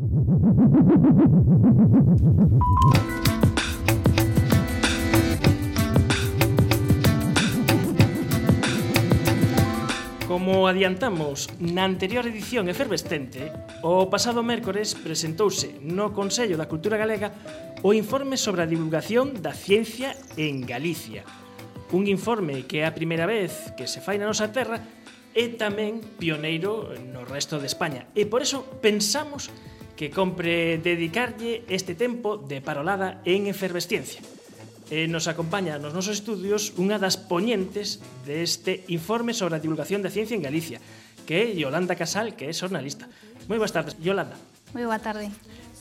Como adiantamos na anterior edición efervescente, o pasado mércores presentouse no Consello da Cultura Galega o informe sobre a divulgación da ciencia en Galicia. Un informe que é a primeira vez que se fai na nosa terra e tamén pioneiro no resto de España. E por eso pensamos que que compre dedicarlle este tempo de parolada en efervesciencia. E nos acompaña nos nosos estudios unha das poñentes deste informe sobre a divulgación da ciencia en Galicia, que é Yolanda Casal, que é xornalista. Moi boas tardes, Yolanda. Moi boa tarde.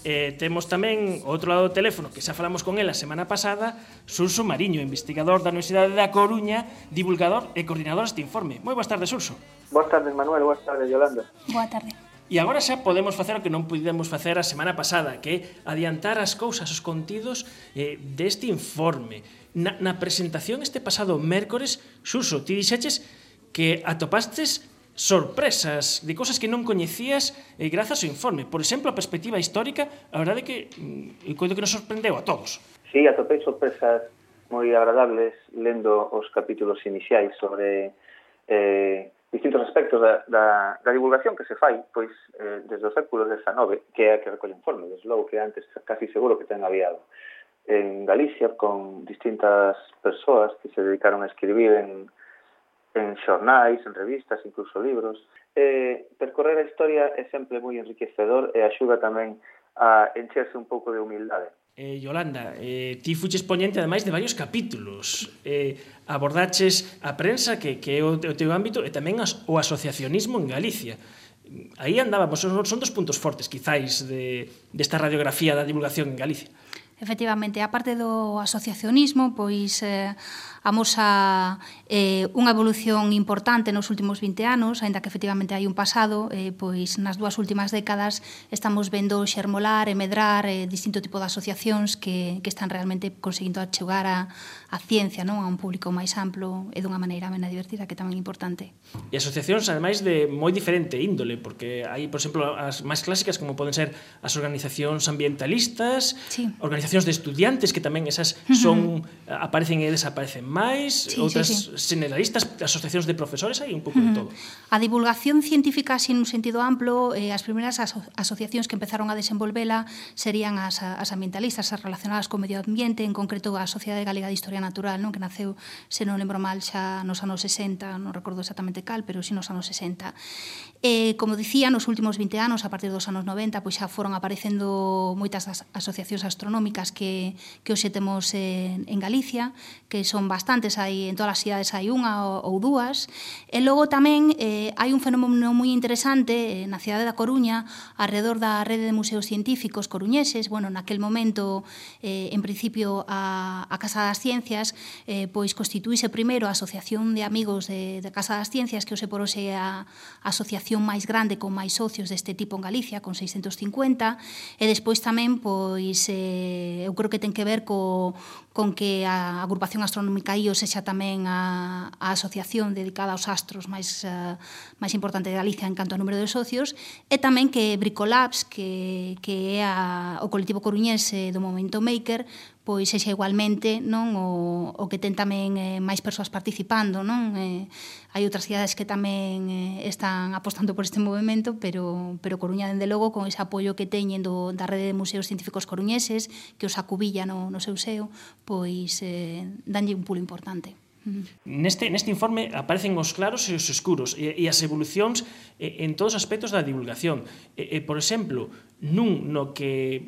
Eh, temos tamén outro lado do teléfono que xa falamos con ela a semana pasada, Surso Mariño, investigador da Universidade da Coruña, divulgador e coordinador deste informe. Moi boas tardes, Surso. Boas tardes, Manuel. Boas tardes, Yolanda. Boa tarde. E agora xa podemos facer o que non pudemos facer a semana pasada, que é adiantar as cousas, os contidos eh, deste informe. Na, na presentación este pasado mércores, Xuso, ti dixeches que atopastes sorpresas de cosas que non coñecías eh, grazas ao informe. Por exemplo, a perspectiva histórica, a verdade que mm, coido que nos sorprendeu a todos. Sí, atopei sorpresas moi agradables lendo os capítulos iniciais sobre eh, distintos aspectos da, da, da divulgación que se fai pois eh, desde o século XIX, que é a que recolle informe, desde logo que antes casi seguro que ten aviado. En Galicia, con distintas persoas que se dedicaron a escribir en, en xornais, en revistas, incluso libros, eh, percorrer a historia é sempre moi enriquecedor e axuda tamén a encherse un pouco de humildade. Eh, Yolanda, eh, ti fuches poñente ademais de varios capítulos. Eh, abordaches a prensa que, que é o, o teu ámbito e tamén as, o asociacionismo en Galicia. Aí andábamos, son, son dos puntos fortes, quizáis, de, desta radiografía da divulgación en Galicia. Efectivamente, a parte do asociacionismo, pois eh, amosa eh, unha evolución importante nos últimos 20 anos, aínda que efectivamente hai un pasado, eh, pois nas dúas últimas décadas estamos vendo xermolar e medrar eh, distinto tipo de asociacións que, que están realmente conseguindo achegar a, a ciencia non a un público máis amplo e dunha maneira mena divertida que tamén é importante. E asociacións, ademais, de moi diferente índole, porque hai, por exemplo, as máis clásicas como poden ser as organizacións ambientalistas, sí. organizacións asociacións de estudiantes que tamén esas son uh -huh. aparecen e desaparecen máis, sí, outras sí, sí. generalistas, asociacións de profesores, hai un pouco uh -huh. de todo. A divulgación científica sin un sentido amplo, eh, as primeiras aso asociacións que empezaron a desenvolvela serían as, as ambientalistas, as relacionadas co medio ambiente, en concreto a Sociedade Galega de Historia Natural, non que naceu, se non lembro mal, xa nos anos 60, non recordo exactamente cal, pero si nos anos 60. Eh, como dicía, nos últimos 20 anos, a partir dos anos 90, pois xa foron aparecendo moitas as asociacións astronómicas clínicas que, que hoxe temos en, en Galicia, que son bastantes, hai en todas as cidades hai unha ou, ou dúas, e logo tamén eh, hai un fenómeno moi interesante eh, na cidade da Coruña, alrededor da rede de museos científicos coruñeses, bueno, naquel momento, eh, en principio, a, a Casa das Ciencias, eh, pois constituíse primeiro a Asociación de Amigos de, da Casa das Ciencias, que hoxe por hoxe é a, a asociación máis grande con máis socios deste tipo en Galicia, con 650, e despois tamén, pois, eh, eu creo que ten que ver co, con que a agrupación astronómica IO sexa tamén a, a asociación dedicada aos astros máis, uh, máis importante de Galicia en canto ao número de socios, e tamén que Bricolabs, que, que é a, o colectivo coruñense eh, do Momento Maker, pois sexa igualmente non o, o que ten tamén eh, máis persoas participando, non? Eh, hai outras cidades que tamén eh, están apostando por este movimento, pero pero Coruña dende logo con ese apoio que teñen do, da rede de museos científicos coruñeses, que os acubilla no, no seu seo, pois eh, danlle un pulo importante. Neste, neste informe aparecen os claros e os escuros e, e as evolucións eh, en todos os aspectos da divulgación. E, e, por exemplo, nun no que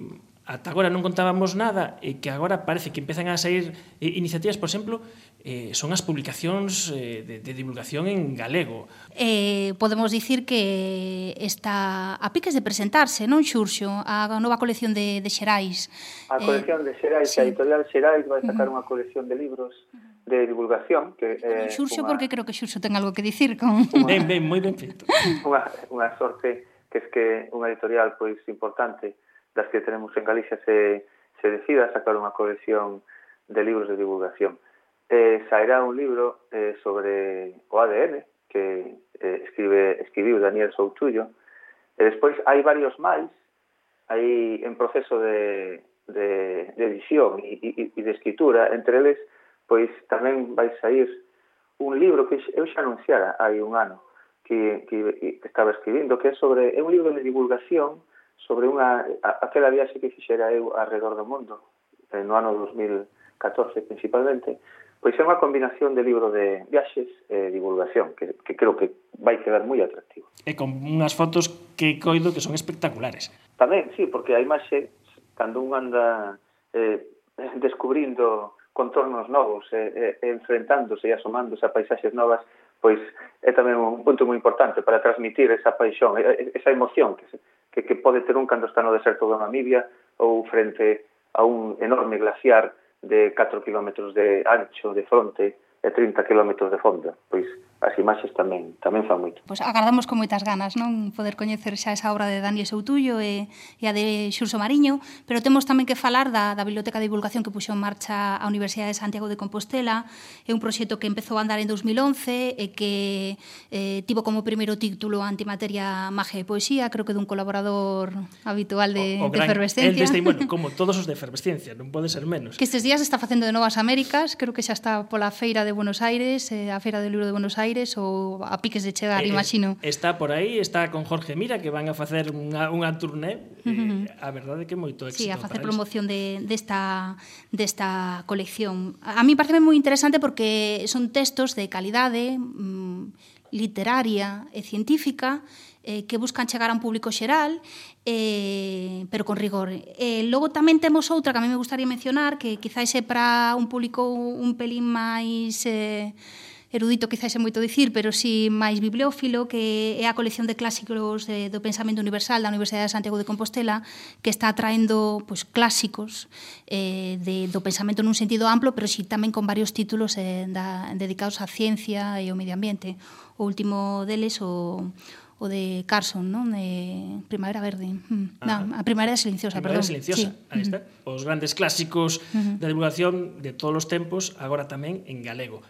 ata agora non contábamos nada e que agora parece que empezan a sair eh, iniciativas, por exemplo, eh, son as publicacións eh, de, de divulgación en galego. Eh, podemos dicir que está a piques de presentarse, non Xurxo, a nova colección de, de Xerais. A eh, colección eh, de Xerais, sí. a editorial Xerais vai sacar uh -huh. unha colección de libros de divulgación que eh, Xurxo unha... porque creo que Xurxo ten algo que dicir con unha... ben, ben, moi ben feito. unha, unha sorte que es que unha editorial pois importante das que tenemos en Galicia se, se decida sacar unha colección de libros de divulgación. Eh, sairá un libro eh, sobre o ADN que eh, escribe escribiu Daniel Soutullo. E eh, despois hai varios máis aí en proceso de, de, de edición e, e, e de escritura, entre eles pois tamén vai sair un libro que eu xa anunciara hai un ano que, que, que estaba escribindo que é sobre é un libro de divulgación sobre unha aquela viaxe que fixera eu alrededor do mundo eh, no ano 2014 principalmente pois é unha combinación de libro de viaxes e eh, divulgación que, que creo que vai quedar moi atractivo. E con unhas fotos que coido que son espectaculares. Tamén, sí, porque a imaxe cando un anda eh, descubrindo contornos novos e, e, enfrentándose e asomándose a paisaxes novas pois é tamén un punto moi importante para transmitir esa paixón, esa emoción que se, que, que pode ter un cando está no deserto de Namibia ou frente a un enorme glaciar de 4 km de ancho de fronte e 30 km de fondo. Pois as imaxes tamén tamén fan moito. Pois agardamos con moitas ganas, non? Poder coñecer xa esa obra de Daniel Soutullo e, e a de Xurso Mariño, pero temos tamén que falar da, da Biblioteca de Divulgación que puxo en marcha a Universidade de Santiago de Compostela, é un proxecto que empezou a andar en 2011 e que eh, tivo como primeiro título Antimateria, Magia e Poesía, creo que dun colaborador habitual de, o, o de Efervescencia. El Deste, bueno, como todos os de Efervescencia, non pode ser menos. Que estes días está facendo de Novas Américas, creo que xa está pola Feira de Buenos Aires, eh, a Feira do Libro de Buenos Aires, aires ou a piques de chegar, eh, eh, imagino. Está por aí, está con Jorge Mira que van a facer unha, unha turné, uh -huh. eh, a verdade que moito éxito. Sí, a facer promoción de, desta, de desta colección. A mí parece moi interesante porque son textos de calidade, mm, literaria e científica eh, que buscan chegar a un público xeral eh, pero con rigor eh, logo tamén temos outra que a mí me gustaría mencionar que quizáis é para un público un pelín máis eh, erudito quizás é moito dicir, pero si sí máis bibliófilo, que é a colección de clásicos de, do pensamento universal da Universidade de Santiago de Compostela, que está traendo pois, clásicos eh, de, do pensamento nun sentido amplo, pero si sí tamén con varios títulos eh, da, dedicados á ciencia e ao medio ambiente. O último deles, o o de Carson, non? De Primavera Verde. Mm. Ah, no, a Primavera Silenciosa, Primavera perdón. Silenciosa, sí. aí está. Mm-hmm. Os grandes clásicos uh -huh. da divulgación de todos os tempos, agora tamén en galego.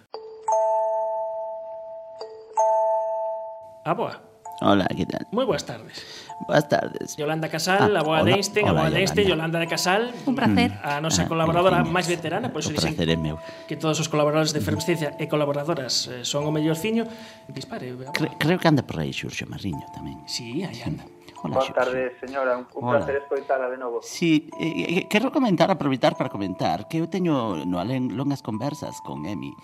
Ah, Aboa. Hola, ¿qué tal? Moi boas tardes. Boas tardes. Yolanda Casal, ah, a boa hola, de Einstein, hola, a boa de Einstein, Yolanda. De Casal. Un placer. A nosa ah, colaboradora máis veterana, por iso dicen é meu. que todos os colaboradores de Fermesciencia e colaboradoras eh, son o mellorciño. Dispare. Cre creo que anda por aí Xurxo Marriño tamén. Sí, aí anda. Hola, Boa tarde, señora. Un, un placer escoitala de novo. Sí, eh, eh, quero comentar, aproveitar para comentar que eu teño no alén longas conversas con Emi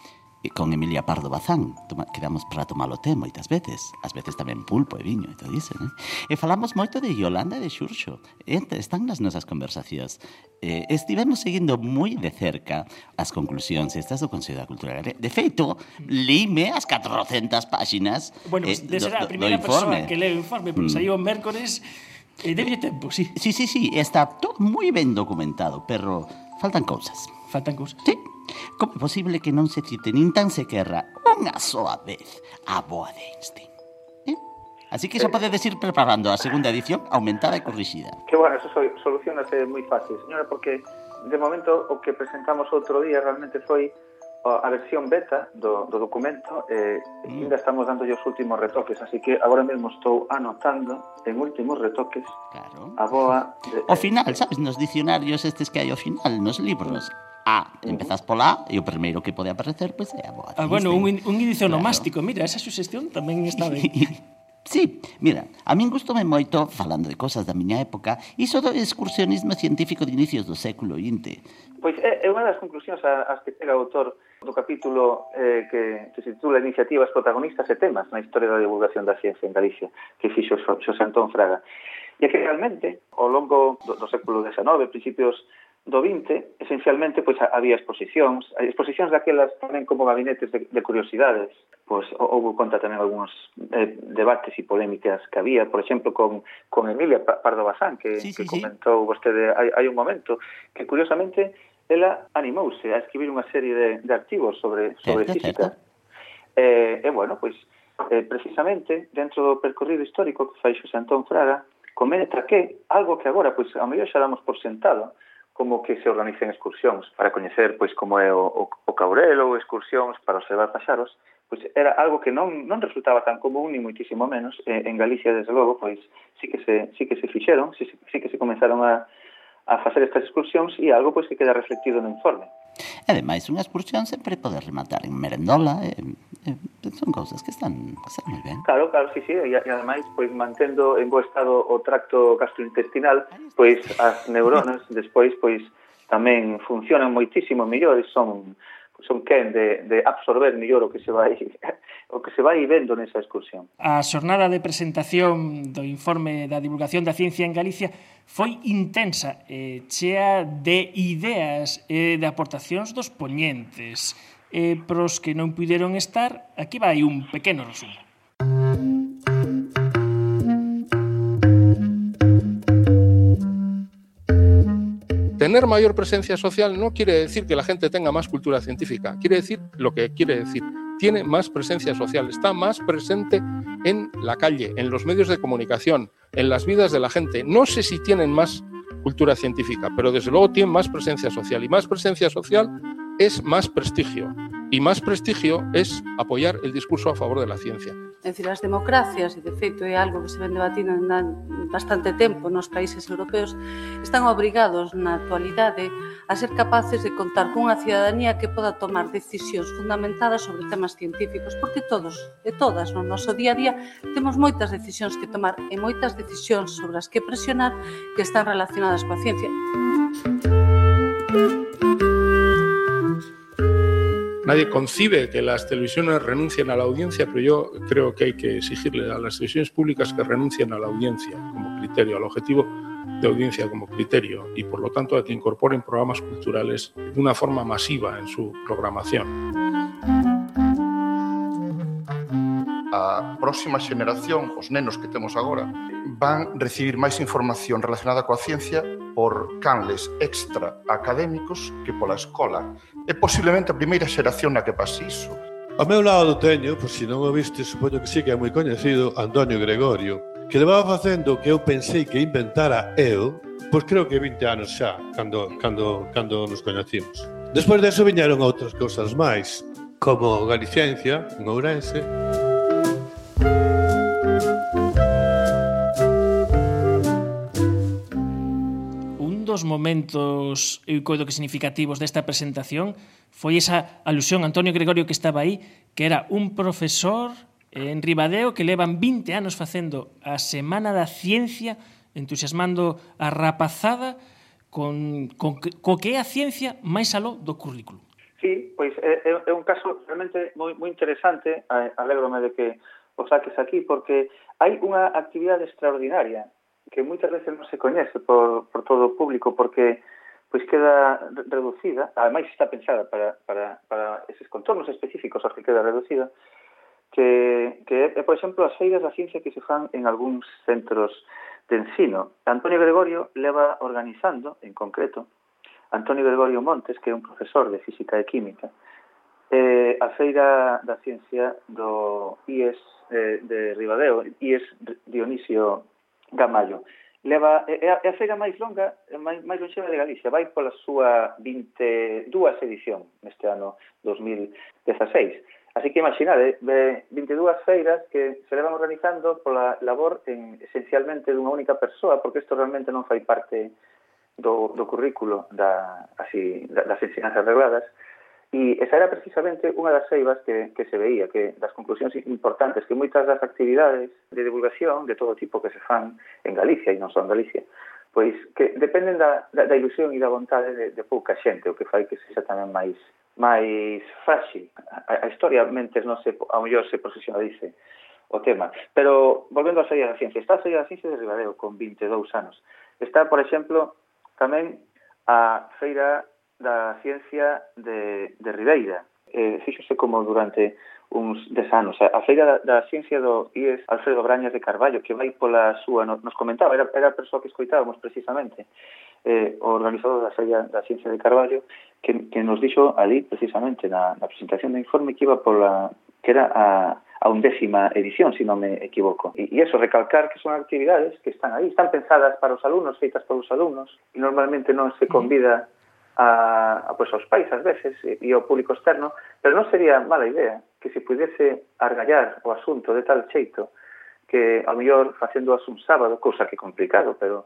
con Emilia Pardo Bazán quedamos para tomar o té moitas veces ás veces tamén pulpo e viño e todo iso né? e ¿eh? falamos moito de Yolanda e de Xurxo e están nas nosas conversacións eh, estivemos seguindo moi de cerca as conclusións estas do Consello da Cultura Galega de feito, lime as 400 páxinas bueno, eh, pues, eh, de ser a primeira persoa que leu o informe porque mm. saiu o mércores e eh, debe tempo, sí. Sí, sí, sí, está todo moi ben documentado, pero faltan cousas. Faltan cousas? Sí. Como é posible que non se cite nin tan sequerra unha soa vez a boa de Einstein? Eh? Así que xa eh. podedes ir preparando a segunda edición aumentada e corrixida. Que bueno, eso solucionase moi fácil, señora, porque de momento o que presentamos outro día realmente foi a versión beta do, do documento eh, mm. ainda estamos dando os últimos retoques, así que agora mesmo estou anotando en últimos retoques claro. a boa... Eh, de, o final, sabes, nos dicionarios estes que hai ao final, nos libros, A, empezas pola A e o primeiro que pode aparecer pois pues, é a boa. Ah, bueno, un, un indicio claro. nomástico, mira, esa suxestión tamén está ben. Sí, mira, a min gustome moito, falando de cosas da miña época, iso do excursionismo científico de inicios do século XX. Pois é, é unha das conclusións ás que chega o autor do capítulo eh, que, que se titula Iniciativas protagonistas e temas na historia da divulgación da ciencia en Galicia, que fixo Xosé Antón Fraga. E que realmente, ao longo do, do século XIX, principios do 20, esencialmente pois había exposicións, exposicións daquelas tamén como gabinetes de, de curiosidades. Pois houve conta tamén algúns eh, debates e polémicas que había, por exemplo, con, con Emilia Pardo Bazán, que, sí, sí, que comentou sí. vostede hai, hai un momento, que curiosamente ela animouse a escribir unha serie de, de artigos sobre, eh, sobre certo, física. Certo. E, e, bueno, pois, eh, precisamente, dentro do percorrido histórico que fai Xosé Antón Fraga, comenta que algo que agora, pois, a mellor xa damos por sentado, como que se organicen excursións para coñecer pois como é o, o, o caurelo ou excursións para observar paxaros, pois era algo que non, non resultaba tan común ni moitísimo menos eh, en Galicia desde logo, pois sí que se sí que se fixeron, sí, sí que se comenzaron a a facer estas excursións e algo pois que queda reflectido no informe. E ademais, unha excursión sempre pode rematar en merendola, e, e, son cousas que están, están moi ben. Claro, claro, sí, sí, e, e ademais, pois mantendo en bo estado o tracto gastrointestinal, pois as neuronas despois pois tamén funcionan moitísimo mellores, son son quen de, de absorber mellor o que se vai o que se vai vendo nesa excursión. A xornada de presentación do informe da divulgación da ciencia en Galicia foi intensa, e chea de ideas e de aportacións dos poñentes. Eh, pros que non puideron estar, aquí vai un pequeno resumo. Tener mayor presencia social no quiere decir que la gente tenga más cultura científica, quiere decir lo que quiere decir. Tiene más presencia social, está más presente en la calle, en los medios de comunicación, en las vidas de la gente. No sé si tienen más cultura científica, pero desde luego tienen más presencia social. Y más presencia social es más prestigio. y máis prestigio es apoiar el discurso a favor de la ciencia. En decir, as democracias, e de feito é algo que se ven debatindo en bastante tempo nos países europeos, están obrigados na actualidade a ser capaces de contar cunha ciudadanía que poda tomar decisións fundamentadas sobre temas científicos, porque todos e todas no noso día a día temos moitas decisións que tomar e moitas decisións sobre as que presionar que están relacionadas coa ciencia. Nadie concibe que las televisiones renuncien a la audiencia, pero yo creo que hay que exigirle a las televisiones públicas que renuncien a la audiencia como criterio, al objetivo de audiencia como criterio y por lo tanto a que incorporen programas culturales de una forma masiva en su programación. A próxima xeneración, os nenos que temos agora, van recibir máis información relacionada coa ciencia por canles extra académicos que pola escola. É posiblemente a primeira xeración na que pase iso. Ao meu lado teño, por si non o viste, supoño que sí que é moi coñecido, Antonio Gregorio, que levaba facendo que eu pensei que inventara eu, pois creo que 20 anos xa, cando, cando, cando nos coñecimos. Despois deso viñeron outras cousas máis, como Galiciencia, en Ourense, dos momentos, eu coido que significativos desta presentación foi esa alusión, Antonio Gregorio que estaba aí, que era un profesor eh, en Ribadeo que levan 20 anos facendo a Semana da Ciencia, entusiasmando a rapazada con, con, co que é a ciencia máis aló do currículo. Sí, pois é, é un caso realmente moi, moi interesante, alegrome de que o saques aquí, porque hai unha actividade extraordinaria que moitas veces non se coñece por, por todo o público porque pois queda reducida, ademais está pensada para, para, para eses contornos específicos aos que queda reducida, que, que é, por exemplo, as feiras da ciencia que se fan en algúns centros de ensino. Antonio Gregorio leva organizando, en concreto, Antonio Gregorio Montes, que é un profesor de física e química, eh, a feira da ciencia do IES eh, de Ribadeo, IES Dionisio Gamallo. Leva, é, a, é a feira máis longa, máis, máis longeva de Galicia, vai pola súa 22 edición neste ano 2016. Así que imaginade, 22 feiras que se levan organizando pola labor en, esencialmente dunha única persoa, porque isto realmente non fai parte do, do currículo da, así, das ensinanzas regladas, E esa era precisamente unha das ceibas que, que se veía, que das conclusións importantes, que moitas das actividades de divulgación de todo tipo que se fan en Galicia e non só en Galicia, pois que dependen da, da, da ilusión e da vontade de, de pouca xente, o que fai que sexa tamén máis máis fácil. A, a historia mentes non se, ao mellor se profesionalice o tema. Pero volvendo á saída da ciencia, está a saída da ciencia de Ribadeo con 22 anos. Está, por exemplo, tamén a feira da ciencia de, de Ribeira. Eh, fíxose como durante uns des anos. A feira da, da ciencia do IES Alfredo Brañas de Carballo, que vai pola súa, nos comentaba, era, era a persoa que escoitábamos precisamente, eh, o organizador da feira da ciencia de Carballo, que, que nos dixo ali precisamente na, na presentación do informe que iba pola, que era a, a undécima edición, se si non me equivoco. E, e eso, recalcar que son actividades que están aí, están pensadas para os alumnos, feitas para os alumnos, e normalmente non se convida a, a, pues, aos pais ás veces e, e ao público externo, pero non sería mala idea que se pudese argallar o asunto de tal xeito que ao mellor facéndoas un sábado, cousa que complicado, pero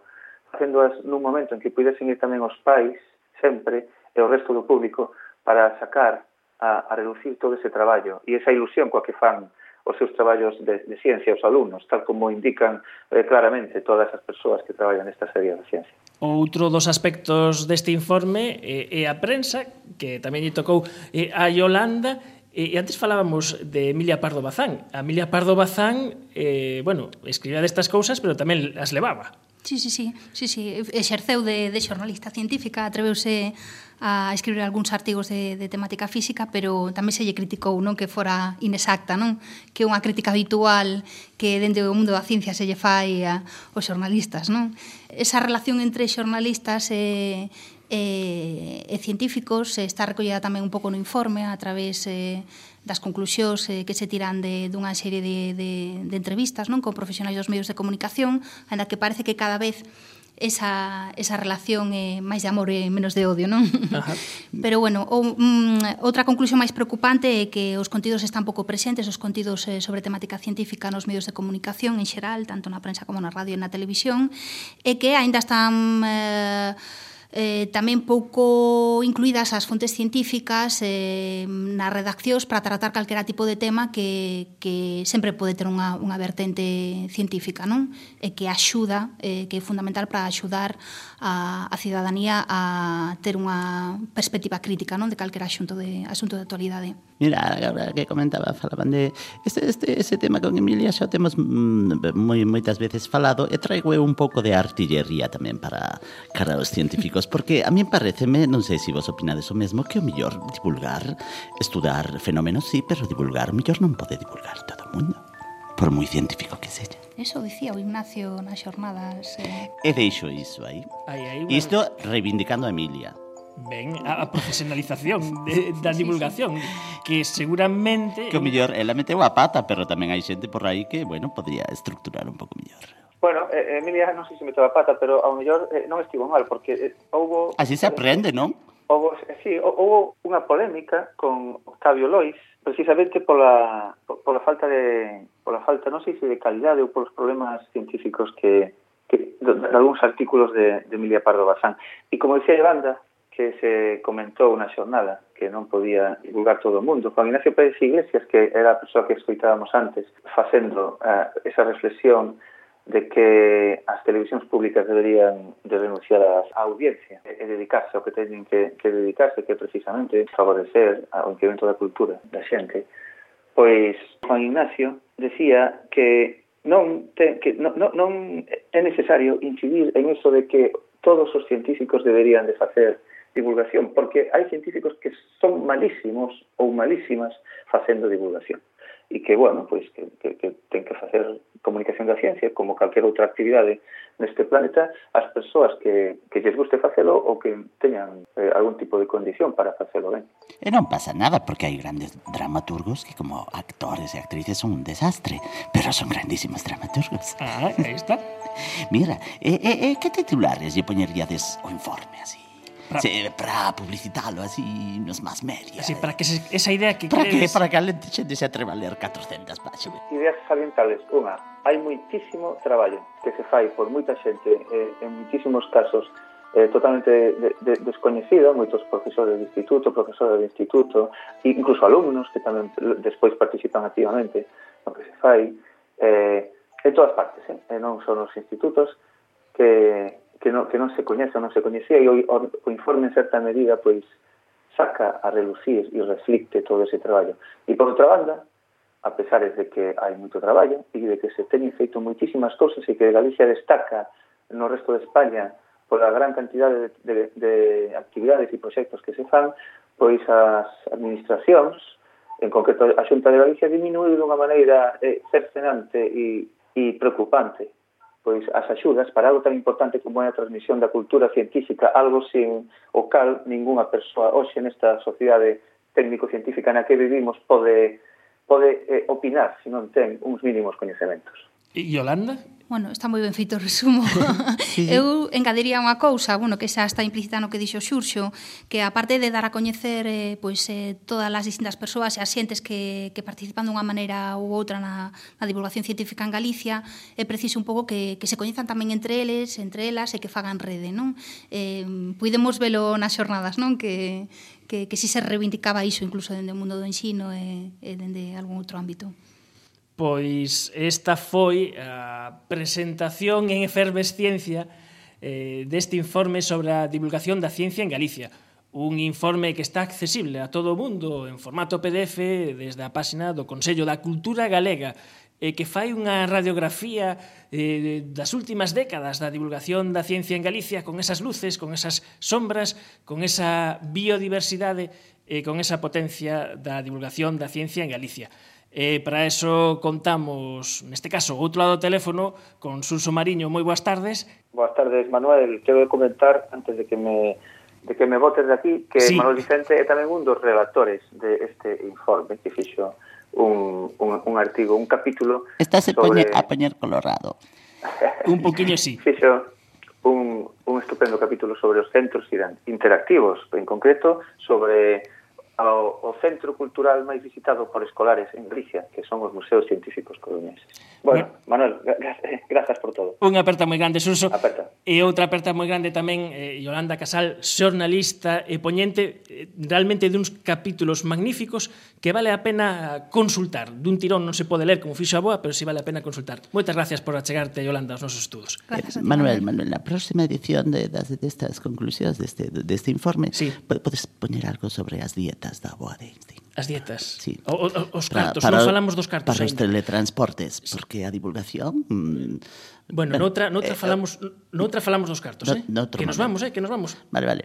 facéndoas nun momento en que pudesen ir tamén os pais sempre e o resto do público para sacar a, a reducir todo ese traballo. E esa ilusión coa que fan os seus traballos de, de ciencia aos alumnos, tal como indican eh, claramente todas as persoas que traballan nesta serie de ciencia. Outro dos aspectos deste informe eh, é a prensa, que tamén lle tocou eh, a Yolanda, eh, E antes falábamos de Emilia Pardo Bazán. A Emilia Pardo Bazán, eh, bueno, escribía destas cousas, pero tamén as levaba. Sí, sí, sí, sí, sí. exerceu de, de xornalista científica, atreveuse a escribir algúns artigos de, de temática física, pero tamén se lle criticou non que fora inexacta, non? Que é unha crítica habitual que dende o mundo da ciencia se lle fai a, aos xornalistas, non? Esa relación entre xornalistas e, e, e científicos está recollida tamén un pouco no informe a través eh, das conclusións eh, que se tiran de, dunha serie de, de, de entrevistas non con profesionais dos medios de comunicación, ainda que parece que cada vez esa, esa relación é eh, máis de amor e menos de odio, non? Ajá. Pero bueno, o, mm, outra conclusión máis preocupante é que os contidos están pouco presentes, os contidos eh, sobre temática científica nos medios de comunicación en xeral, tanto na prensa como na radio e na televisión, e que aínda están eh, eh, tamén pouco incluídas as fontes científicas eh, nas redaccións para tratar calquera tipo de tema que, que sempre pode ter unha, unha vertente científica, non? E que axuda, eh, que é fundamental para axudar a, a cidadanía a ter unha perspectiva crítica, non? De calquera asunto de asunto de actualidade. Mira, agora que comentaba, falaban de este, este, ese tema con Emilia xa temos mm, moi, moitas veces falado e traigo un pouco de artillería tamén para cara aos científicos libros, porque a mí pareceme, non sei se vos opinades o mesmo, que o mellor divulgar, estudar fenómenos, sí, pero divulgar o mellor non pode divulgar todo o mundo, por moi científico que seja. Eso dicía o Ignacio nas xornadas. Eh... E deixo iso aí. aí, aí bueno. Isto reivindicando a Emilia ben a, a profesionalización de, da divulgación sí, sí. que seguramente que o mellor ela meteu a pata, pero tamén hai xente por aí que, bueno, podría estructurar un pouco mellor. Bueno, eh, Emilia non sei se meteu a pata, pero ao mellor eh, non estivo mal, porque eh, houbo... Así se aprende, non? Houbo, eh, sí, houbo unha polémica con Octavio Lois, precisamente pola, pola falta de pola falta, non sei se de calidade ou polos problemas científicos que, que de, de algúns artículos de, de Emilia Pardo Bazán. E como dicía Evanda, que se comentou na xornada que non podía divulgar todo o mundo. Juan Ignacio Pérez Iglesias, que era a persoa que escoitábamos antes, facendo uh, esa reflexión de que as televisións públicas deberían de renunciar á audiencia e dedicarse ao que teñen que, que dedicarse, que precisamente favorecer ao incremento da cultura da xente, pois Juan Ignacio decía que non, te, que non, non, non é necesario incidir en eso de que todos os científicos deberían de facer divulgación, porque hai científicos que son malísimos ou malísimas facendo divulgación e que, bueno, pois que, que, que ten que facer comunicación da ciencia como calquer outra actividade neste planeta as persoas que, que lles guste facelo ou que teñan eh, algún tipo de condición para facelo ben. E non pasa nada porque hai grandes dramaturgos que como actores e actrices son un desastre, pero son grandísimos dramaturgos. Ah, aí está. Mira, e, eh, e, eh, e que titulares lle poñeríades o informe así? Sí, para publicitalo así nos más medios. Así, para que se, esa idea que para crees... Que, para que a gente xente se atreva a ler 400 páxinas. Ideas salientales. Unha, hai moitísimo traballo que se fai por moita xente eh, en moitísimos casos eh, totalmente de, de, descoñecido, moitos profesores de instituto, profesores de instituto, e incluso alumnos que tamén despois participan activamente no que se fai, eh, en todas partes, eh? non son os institutos que, que non, que non se coñece non se coñecía e o, o, o informe en certa medida pois saca a relucir e reflicte todo ese traballo. E por outra banda, a pesar de que hai moito traballo e de que se teñen feito moitísimas cousas e que Galicia destaca no resto de España pola gran cantidade de, de, de actividades e proxectos que se fan, pois as administracións, en concreto a Xunta de Galicia, diminuiu dunha maneira eh, cercenante e, e preocupante pois as axudas para algo tan importante como é a transmisión da cultura científica, algo sin o cal ningunha persoa hoxe nesta sociedade técnico-científica na que vivimos pode pode eh, opinar se non ten uns mínimos coñecementos. E Yolanda? Bueno, está moi ben feito o resumo. sí. Eu engadiría unha cousa, bueno, que xa está implícita no que dixo Xurxo, que aparte de dar a coñecer eh, pois, eh, todas as distintas persoas e as xentes que, que participan dunha maneira ou outra na, na divulgación científica en Galicia, é preciso un pouco que, que se coñezan tamén entre eles, entre elas, e que fagan rede, non? Eh, puidemos velo nas xornadas, non? Que, que, que si se reivindicaba iso incluso dende o mundo do ensino e, e dende algún outro ámbito. Pois esta foi a presentación en efervesciencia eh, deste informe sobre a divulgación da ciencia en Galicia. Un informe que está accesible a todo o mundo en formato PDF desde a páxina do Consello da Cultura Galega e que fai unha radiografía eh, das últimas décadas da divulgación da ciencia en Galicia con esas luces, con esas sombras, con esa biodiversidade e con esa potencia da divulgación da ciencia en Galicia. E para eso contamos, neste caso, outro lado do teléfono, con Suso Mariño. Moi boas tardes. Boas tardes, Manuel. Quero comentar, antes de que me de que me votes de aquí, que sí. Manuel Vicente é tamén un dos relatores de este informe que fixo un, un, un artigo, un capítulo... Estás sobre... a poñer colorado. un poquinho sí. Fixo un, un estupendo capítulo sobre os centros interactivos, en concreto sobre ao, ao centro cultural máis visitado por escolares en Galicia, que son os museos científicos coruñeses. Bueno, no. Manuel, grazas por todo. Unha aperta moi grande, Suso. Aperta. E outra aperta moi grande tamén, eh, Yolanda Casal, xornalista e poñente eh, realmente duns capítulos magníficos que vale a pena consultar. Dun tirón non se pode ler como fixo a boa, pero si sí vale a pena consultar. Moitas gracias por achegarte, Yolanda, aos nosos estudos. Gracias, eh, Manuel, Manuel, na próxima edición de, das, de, destas conclusións deste, deste informe, sí. podes poñer algo sobre as dietas dietas da Boa de Einstein. As dietas? Sí. O, o, os cartos, para, non falamos dos cartos Para os teletransportes, porque a divulgación... Bueno, bueno noutra, noutra, eh, falamos, eh, noutra falamos dos cartos, no, eh? que nos vamos, eh? que nos vamos. Vale, vale.